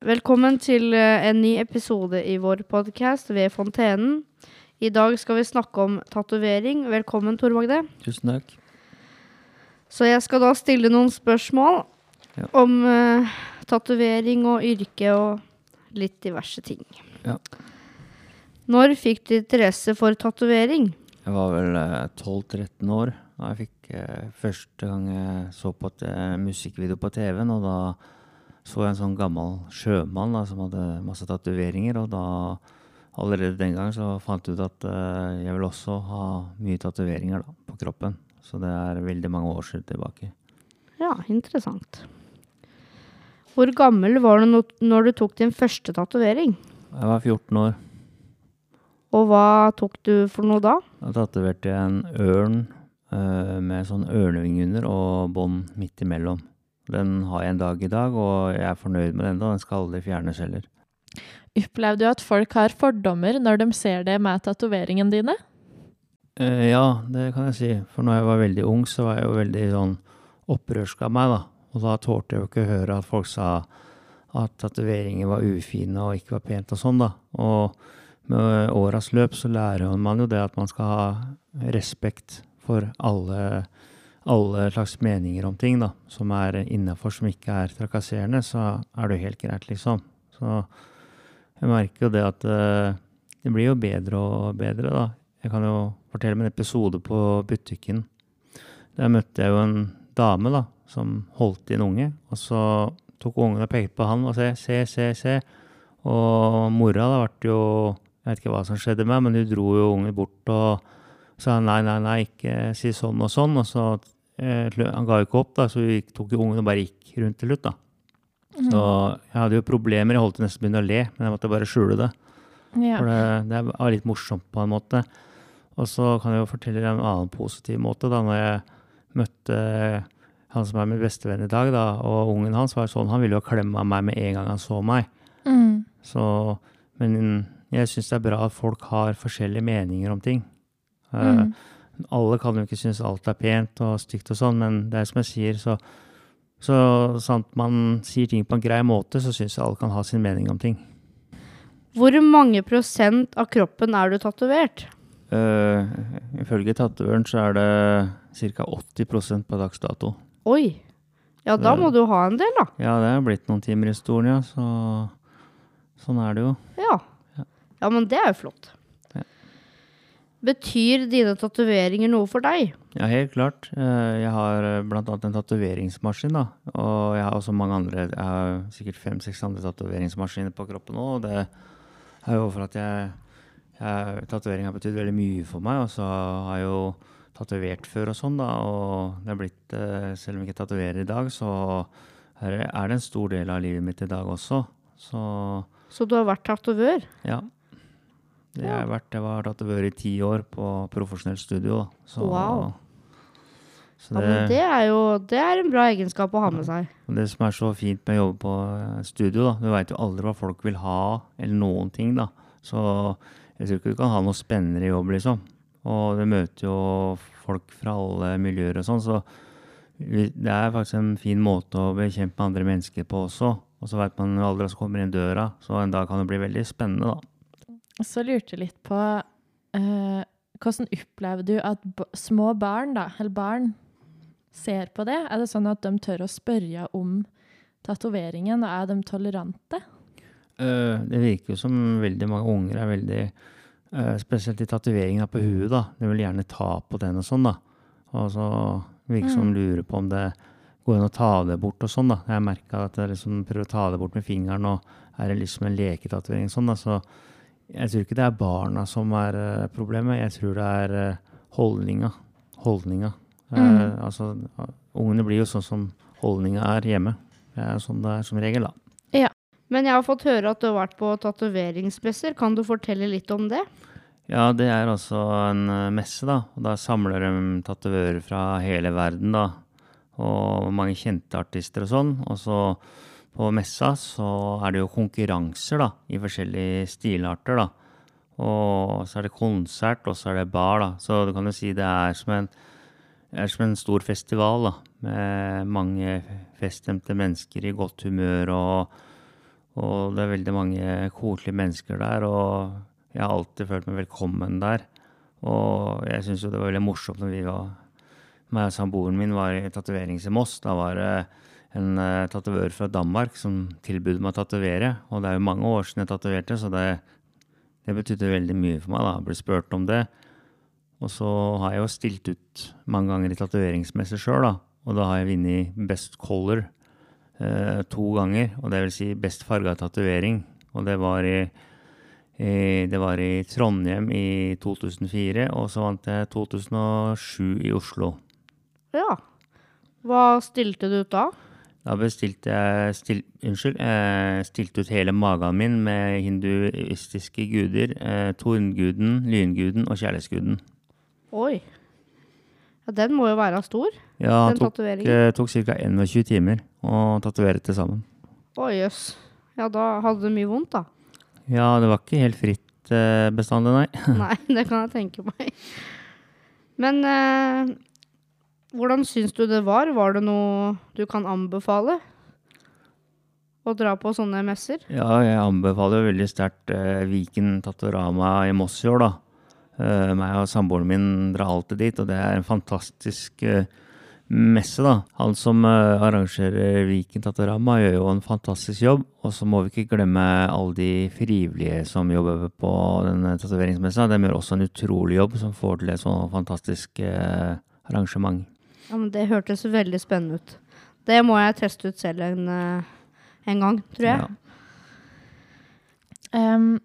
Velkommen til eh, en ny episode i vår podkast ved Fontenen. I dag skal vi snakke om tatovering. Velkommen, Tor Magde. Tusen takk. Så jeg skal da stille noen spørsmål Ja. om uh, tatovering og yrke og litt diverse ting. Ja. Når fikk du interesse for tatovering? Jeg var vel uh, 12-13 år da jeg fikk uh, første gang jeg så på et eh, musikkvideo på TV-en. Og da så jeg en sånn gammel sjømann da, som hadde masse tatoveringer. Og da, allerede den gang, så fant jeg ut at uh, jeg vil også ha mye tatoveringer på kroppen. Så det er veldig mange år siden tilbake. Ja, interessant. Hvor gammel var du når du tok din første tatovering? Jeg var 14 år. Og hva tok du for noe da? Da tatoverte jeg en ørn uh, med sånn ørneving under og bånd midt imellom. Den har jeg en dag i dag, og jeg er fornøyd med den. da. Den skal aldri fjernes heller. Opplevde du at folk har fordommer når de ser det med tatoveringene dine? Eh, ja, det kan jeg si. For når jeg var veldig ung, så var jeg jo veldig sånn opprørsk av meg, da. Og da tålte jeg jo ikke høre at folk sa at tatoveringer var ufine og ikke var pent og sånn, da. Og med åras løp så lærer man jo det at man skal ha respekt for alle, alle slags meninger om ting, da. Som er innafor, som ikke er trakasserende, så er det jo helt greit, liksom. Så jeg merker jo det at eh, det blir jo bedre og bedre, da. Jeg kan jo fortelle om en episode på butikken. Der møtte jeg jo en dame da, som holdt i en unge. Og så tok ungen og pekte på han og sa se, se, se. Og mora da ble jo Jeg vet ikke hva som skjedde med men hun dro jo ungen bort og sa nei, nei, nei, ikke si sånn og sånn. Og så eh, Han ga jo ikke opp, da, så vi tok jo ungen og bare gikk rundt til slutt. da. Så jeg hadde jo problemer. Jeg holdt nesten å begynne å le, men jeg måtte bare skjule det. Ja. For det, det var litt morsomt på en måte. Og så kan jeg jo fortelle en annen positiv måte. da, Når jeg møtte han som er min bestevenn i dag, da, og ungen hans var sånn, han ville jo klemme meg med en gang han så meg. Mm. Så, men jeg syns det er bra at folk har forskjellige meninger om ting. Eh, Mm. alle kan jo ikke synes alt er pent og stygt og sånn, men det er som jeg sier, så, så sant man sier ting på en grei måte, så syns jeg alle kan ha sin mening om ting. Hvor mange prosent av kroppen er du tatovert? Uh, ifølge tatovøren så er det ca. 80% på dags dato. Oi. Ja, da må du ha en del, da. Ja, det er blitt noen timer i stolen, ja, så sånn er det jo. Ja. Ja. Ja, men det er jo flott. Betyr dine tatoveringer noe for deg? Ja, helt klart. Eh, Jeg har bl.a. blant annet en tatoveringsmaskin, da. Og jeg har også mange andre Jeg har sikkert fem-seks andre tatoveringsmaskiner på kroppen nå. Og det er jo for at jeg, jeg Tatovering har betydd veldig mye for meg. Og så har jeg jo tatovert før og sånn, da. Og det er blitt eh, Selv om jeg ikke tatoverer i dag, så det, er det en stor del av livet mitt i dag også. Så Så du har vært tatovør? ja. Det har jeg vært. Jeg var tatovør i ti år på profesjonelt studio. Så, Wow. Så Ja, men det er jo det er en bra egenskap å ha med seg. Det som er så fint med å jobbe på eh, studio, da, du veit jo aldri hva folk vil ha, eller noen ting, da. Så jeg tror ikke du kan ha noe spennende jobb, liksom. Og du møter jo folk fra alle miljøer og sånn, så det er faktisk en fin måte å bli kjent med andre mennesker på også. Og så veit man aldri hva som kommer inn døra, så en dag kan det bli veldig spennende, da. Så lurte jeg litt på eh, hvordan opplever du at små barn, da, eller barn, ser på det? Er det sånn at de tør å spørre om tatoveringen, og er de tolerante? Uh, det virker jo som veldig mange unger er veldig uh, Spesielt i tatoveringen på huet, da. De vil gjerne ta på den og sånn, da. Og så virker det som de lurer på om det går an å ta det bort og sånn, da. Jeg merka at jeg liksom prøver å ta det bort med fingeren, og er det liksom en leketatovering sånn, da. Så jeg tror ikke det er barna som er eh, problemet. Jeg tror det er holdninga. holdninga. Holdninga. Eh, Mm. altså, ungene blir jo sånn som holdninga er hjemme. Det er sånn det er som regel, da. Men jeg har fått høre at du har vært på tatoveringsmesser. Kan du fortelle litt om det? Ja, det er altså en eh, messe, da. Og da samler de tatovører fra hele verden, da. Og mange kjente artister og sånn. Og så på messa så er det jo konkurranser, da. I forskjellige stilarter, da. Og så er det konsert, og så er det bar, da. Så du kan jo si det er som en, er som en stor festival, da. Med mange feststemte mennesker i godt humør og Og det er veldig mange koselige mennesker der, og jeg har alltid følt meg velkommen der. Og jeg syns jo det var veldig morsomt når vi var meg og samboeren min var i tatovering i Moss. Da var det en uh, tatovør fra Danmark som tilbød meg å tatovere. Og det er jo mange år siden jeg tatoverte, så det, det betydde veldig mye for meg. da, Jeg ble spurt om det. Og så har jeg jo stilt ut mange ganger i tatoveringsmesse sjøl, da. Og da har jeg vunnet Best Color uh, to ganger. Og det vil si best farga tatovering. Og det var i, det var i Trondheim i 2004, og så vant jeg 2007 i Oslo. Ja. Hva stilte du ut da? Da bestilte jeg stil, Unnskyld. Eh, stilte ut hele magen min med hinduistiske guder. Eh, Tornguden, lynguden og kjærlighetsguden. Oi. Ja, den må jo være stor, Ja, den det tok, eh, tok ca. 21 timer å tatovere til sammen. Å jøss. Ja, da hadde du mye vondt, da. Ja, det var ikke helt fritt eh, bestandig, nei. Nei, det kan jeg tenke meg. Men eh, hvordan syns du det var? Var det noe du kan anbefale? Å dra på sånne messer? Ja, jeg anbefaler veldig sterkt eh, Viken Tatorama i Moss i år, da. Eh, meg og samboeren min drar alltid dit, og det er en fantastisk eh, messe, da. Han som eh, arrangerer Viken Tatorama, gjør jo en fantastisk jobb. Og så må vi ikke glemme alle de frivillige som jobber på denne tatoveringsmessa. De gjør også en utrolig jobb, som får til et sånt fantastisk eh, arrangement. Ja, men Det hørtes veldig spennende ut. Det må jeg teste ut selv en, eh, en gang, tror jeg. Ja. Um,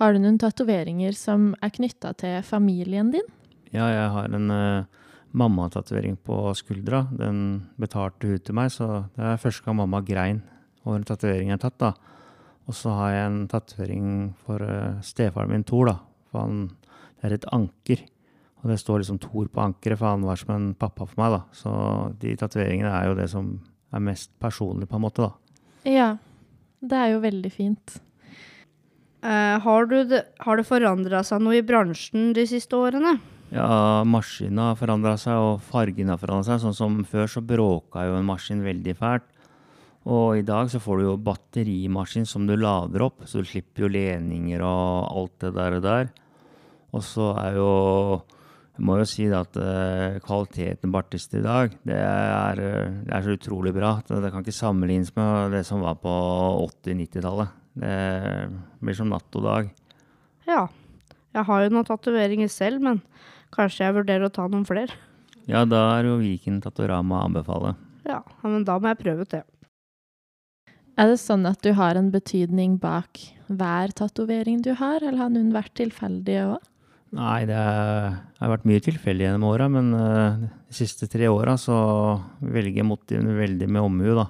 har du noen tatoveringer som er knytta til familien din? Ja, jeg har en uh, mammatatovering på skuldra. Den betalte hun til meg, så det er første gang mamma grein over en tatovering jeg har tatt. da. Og så har jeg en tatovering for uh, stefaren min Thor, da. For han, det er et anker. Og det står liksom Thor på ankeret, for han var som en pappa for meg, da. Så de tatoveringene er jo det som er mest personlig, på en måte, da. Ja. Det er jo veldig fint. Uh, har, du det, har det forandra seg noe i bransjen de siste årene? Ja, maskinen har forandra seg, og fargen har forandra seg. Sånn som før så bråka jo en maskin veldig fælt. Og i dag så får du jo batterimaskin som du lader opp, så du slipper jo leninger og alt det der. Og der. Og så er jo Jeg må jo si det at eh, kvaliteten på artister i dag, det er, eh, det er så utrolig bra. Det kan ikke sammenlignes med det som var på 80-90-tallet. Det blir som natt og dag. Ja. Jeg har jo noen tatoveringer selv, men kanskje jeg vurderer å ta noen flere. Ja, da er jo Viken Tatorama å anbefale. Ja, ja, men da må jeg prøve ut det. Er det sånn at du har en betydning bak hver tatovering du har, eller har noen vært tilfeldige òg? Nei, det har vært mye tilfeldig gjennom åra, men eh, de siste tre åra så velger jeg motivene veldig med omhu, da.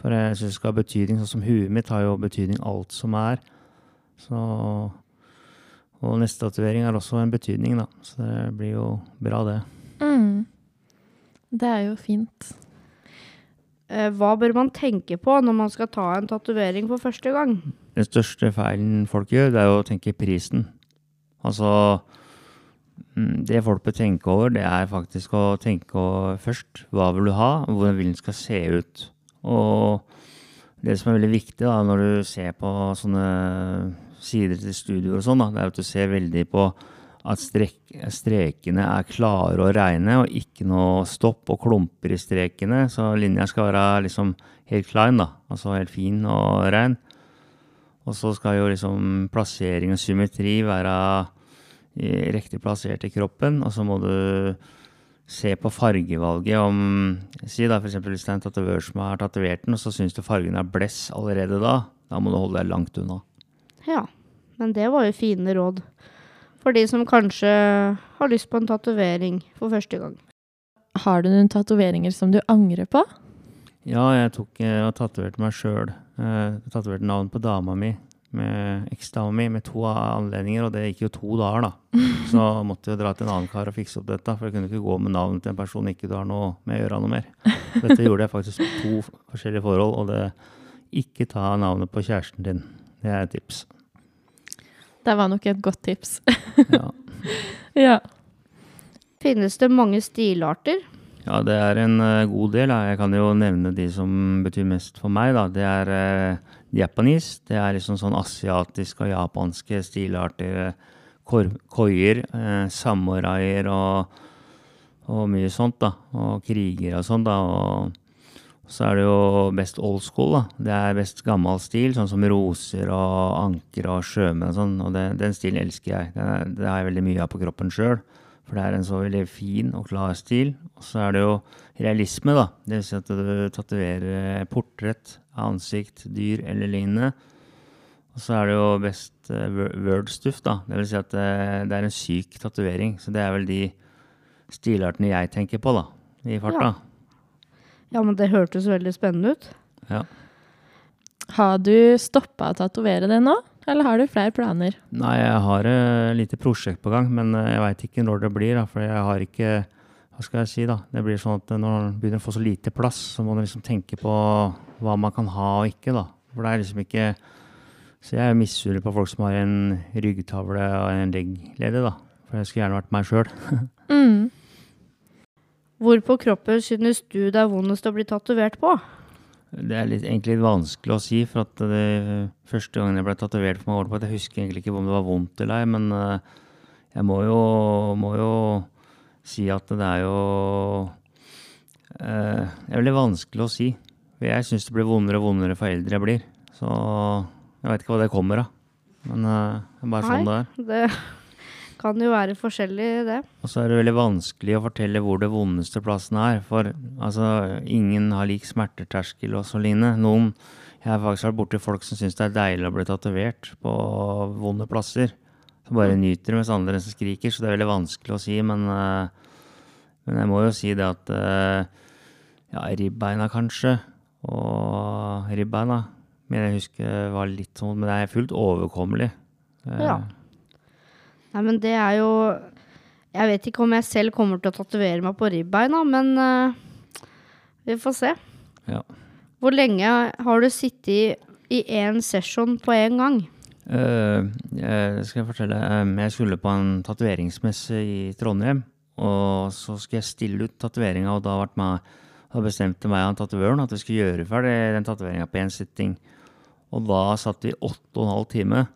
For jeg syns det skal ha betydning, sånn som huet mitt har jo betydning alt som er. Så Og neste tatovering er også en betydning, da. Så det blir jo bra, det. Mm. Det er jo fint. Eh, hva bør man tenke på når man skal ta en tatovering for første gang? Den største feilen folk gjør, det er jo å tenke prisen. Altså mm, Det folk bør tenke over, det er faktisk å tenke først hva vil du ha, og hvordan vil den skal se ut. Og det som er veldig viktig da, når du ser på sånne sider til studioer og sånn, da, det er at du ser veldig på at strek, strekene er klare og reine, og ikke noe stopp og klumper i strekene. Så linja skal være liksom helt klein, da. Altså helt fin og rein. Og så skal jo liksom plassering og symmetri være i- riktig plassert i kroppen. Og så må du se på fargevalget om Si da f.eks. hvis det er en tatovør som har tatovert den, og så syns du fargen er bless allerede da. Da må du holde deg langt unna. Ja, men det var jo fine råd. For de som kanskje har lyst på en tatovering for første gang. Har du noen tatoveringer som du angrer på? Ja, jeg tok og tatoverte meg sjøl. Tatoverte navn på dama mi, med eksdama mi, med to anledninger, og det gikk jo to dager, da. Så måtte jeg dra til en annen kar og fikse opp dette, for jeg kunne ikke gå med navnet til en person ikke du har noe med å gjøre noe mer. Dette gjorde jeg faktisk på to forskjellige forhold, og det ikke ta navnet på kjæresten din. Det er et tips. Det var nok et godt tips. Ja. ja. Finnes det mange stilarter? Ja, det er en eh, god del. da. Jeg kan jo nevne de som betyr mest for meg. da. Det er uh, Japanese. Det er liksom sånn asiatiske og japanske stilarter. Kor koier, uh, samuraier og, og mye sånt, da. Og krigere og sånn, da. Og så er det jo best old school, da. Det er best gammel stil, sånn som roser og anker og sjømenn og sånn. Og det, den stilen elsker jeg. Det, det har jeg veldig mye av på kroppen sjøl. For det er en så veldig fin og klar stil. Og så er det jo realisme, da. Det vil si at du tatoverer portrett av ansikt, dyr eller lignende. Og så er det jo best uh, word-stuff, da. Det vil si at det, det er en syk tatovering. Så det er vel de stilartene jeg tenker på, da. I farta. Ja. Ja, men det hørtes veldig spennende ut. Ja. Har du stoppa å tatovere det nå, eller har du flere planer? Nei, jeg har et lite prosjekt på gang, men eh, jeg veit ikke når det blir. Da, for jeg har ikke Hva skal jeg si, da? Det blir sånn at når man begynner å få så lite plass, så må man liksom tenke på hva man kan ha og ikke, da. For det er liksom ikke Så jeg misunner på folk som har en ryggtavle og en legglede, da. For jeg skulle gjerne vært meg sjøl. Mm. Hvor på kroppen synes du det er vondest å bli tatovert på? Det er litt, egentlig litt vanskelig å si, for at det første gangen jeg ble tatovert for meg år på at Jeg husker egentlig ikke om det var vondt eller ei, men uh, jeg må jo, må jo, si at det er jo uh, Det er veldig vanskelig å si. For jeg syns det blir vondere og vondere for eldre jeg blir. Så jeg veit ikke hva det kommer av. Men uh, det er bare sånn det er. Det kan jo være forskjellig, det. Og så er det veldig vanskelig å fortelle hvor det vondeste plassen er. For altså, ingen har lik smerteterskel og så lignende. Noen Jeg har faktisk vært borti folk som syns det er deilig å bli tatovert på vonde plasser. Som bare nyter det, mens andre som skriker. Så det er veldig vanskelig å si. Men, uh, men jeg må jo si det at uh, Ja, ribbeina kanskje. Og ribbeina. Men jeg husker var litt sånn Men det er fullt overkommelig. Uh, Ja. Nei, men det er jo Jeg vet ikke om jeg selv kommer til å tatovere meg på ribbeina, men uh, vi får se. Ja. Hvor lenge har du sittet i én session på én gang? Uh, jeg skal fortelle. jeg skulle på en tatoveringsmesse i Trondheim. Og så skulle jeg stille ut tatoveringa, og da, ble meg, da bestemte meg og tatovøren at vi skulle gjøre ferdig den tatoveringa på én sitting. Og da satt vi åtte og en halv time.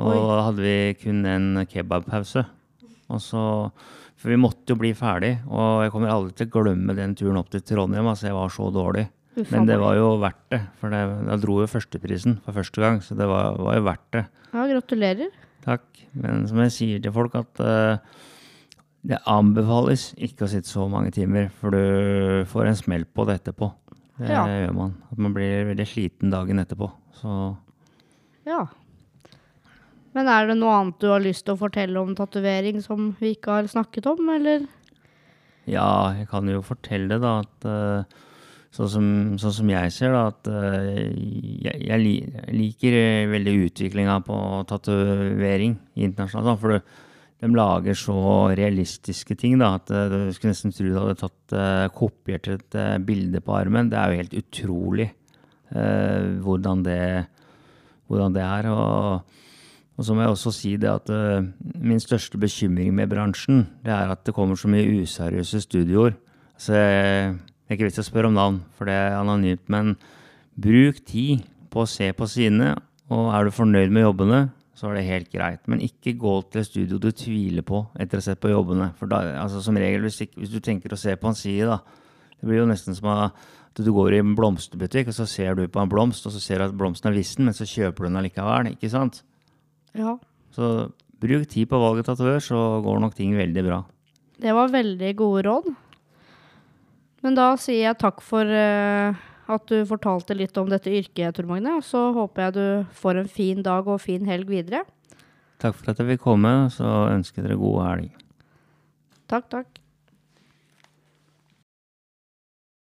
Og da hadde vi kun en kebabpause. Og så, for vi måtte jo bli ferdig, og jeg kommer aldri til å glemme den turen opp til Trondheim. Altså, jeg var så dårlig. Uffa Men det var jo verdt det, for det, da dro jo førsteprisen for første gang. Så det var, var jo verdt det. Ja, gratulerer. Takk. Men som jeg sier til folk, at uh, det anbefales ikke å sitte så mange timer, for du får en smell på det etterpå. Det Ja. gjør man. At man blir veldig sliten dagen etterpå. Så Ja. Men er det noe annet du har lyst til å fortelle om tatovering som vi ikke har snakket om, eller? ja, jeg kan jo fortelle da at sånn, som, sånn som jeg ser da, at eh, jeg, jeg liker eh, veldig utviklinga på tatovering internasjonalt. da, For du, de lager så realistiske ting da, at du skulle nesten tro du hadde tatt, kopiert et bilde på armen. Det er jo helt utrolig uh, hvordan, det, hvordan det er. Og, og så må jeg også si det at uh, min største bekymring med bransjen, det er at det kommer så mye useriøse studioer. Så jeg, det er ikke til å spørre om navn, for det er anonymt. Men bruk tid på å se på sidene, og er du fornøyd med jobbene, så er det helt greit. Men ikke gå til et studio du tviler på etter å ha sett på jobbene. For da, altså som regel, hvis, ikke, hvis du tenker å se på en side, da, det blir jo nesten som at du går i en blomsterbutikk, og så ser du på en blomst, og så ser du at blomsten er vissen, men så kjøper du den allikevel. Ikke sant? Ja. Så bruk tid på valget tatovør, så går nok ting veldig bra. Det var veldig gode råd. Men da sier jeg takk for uh, at du fortalte litt om dette yrket, Tor Magne. Og så håper jeg du får en fin dag og fin helg videre. Takk for at jeg fikk komme, så ønsker jeg dere god helg. Takk, takk.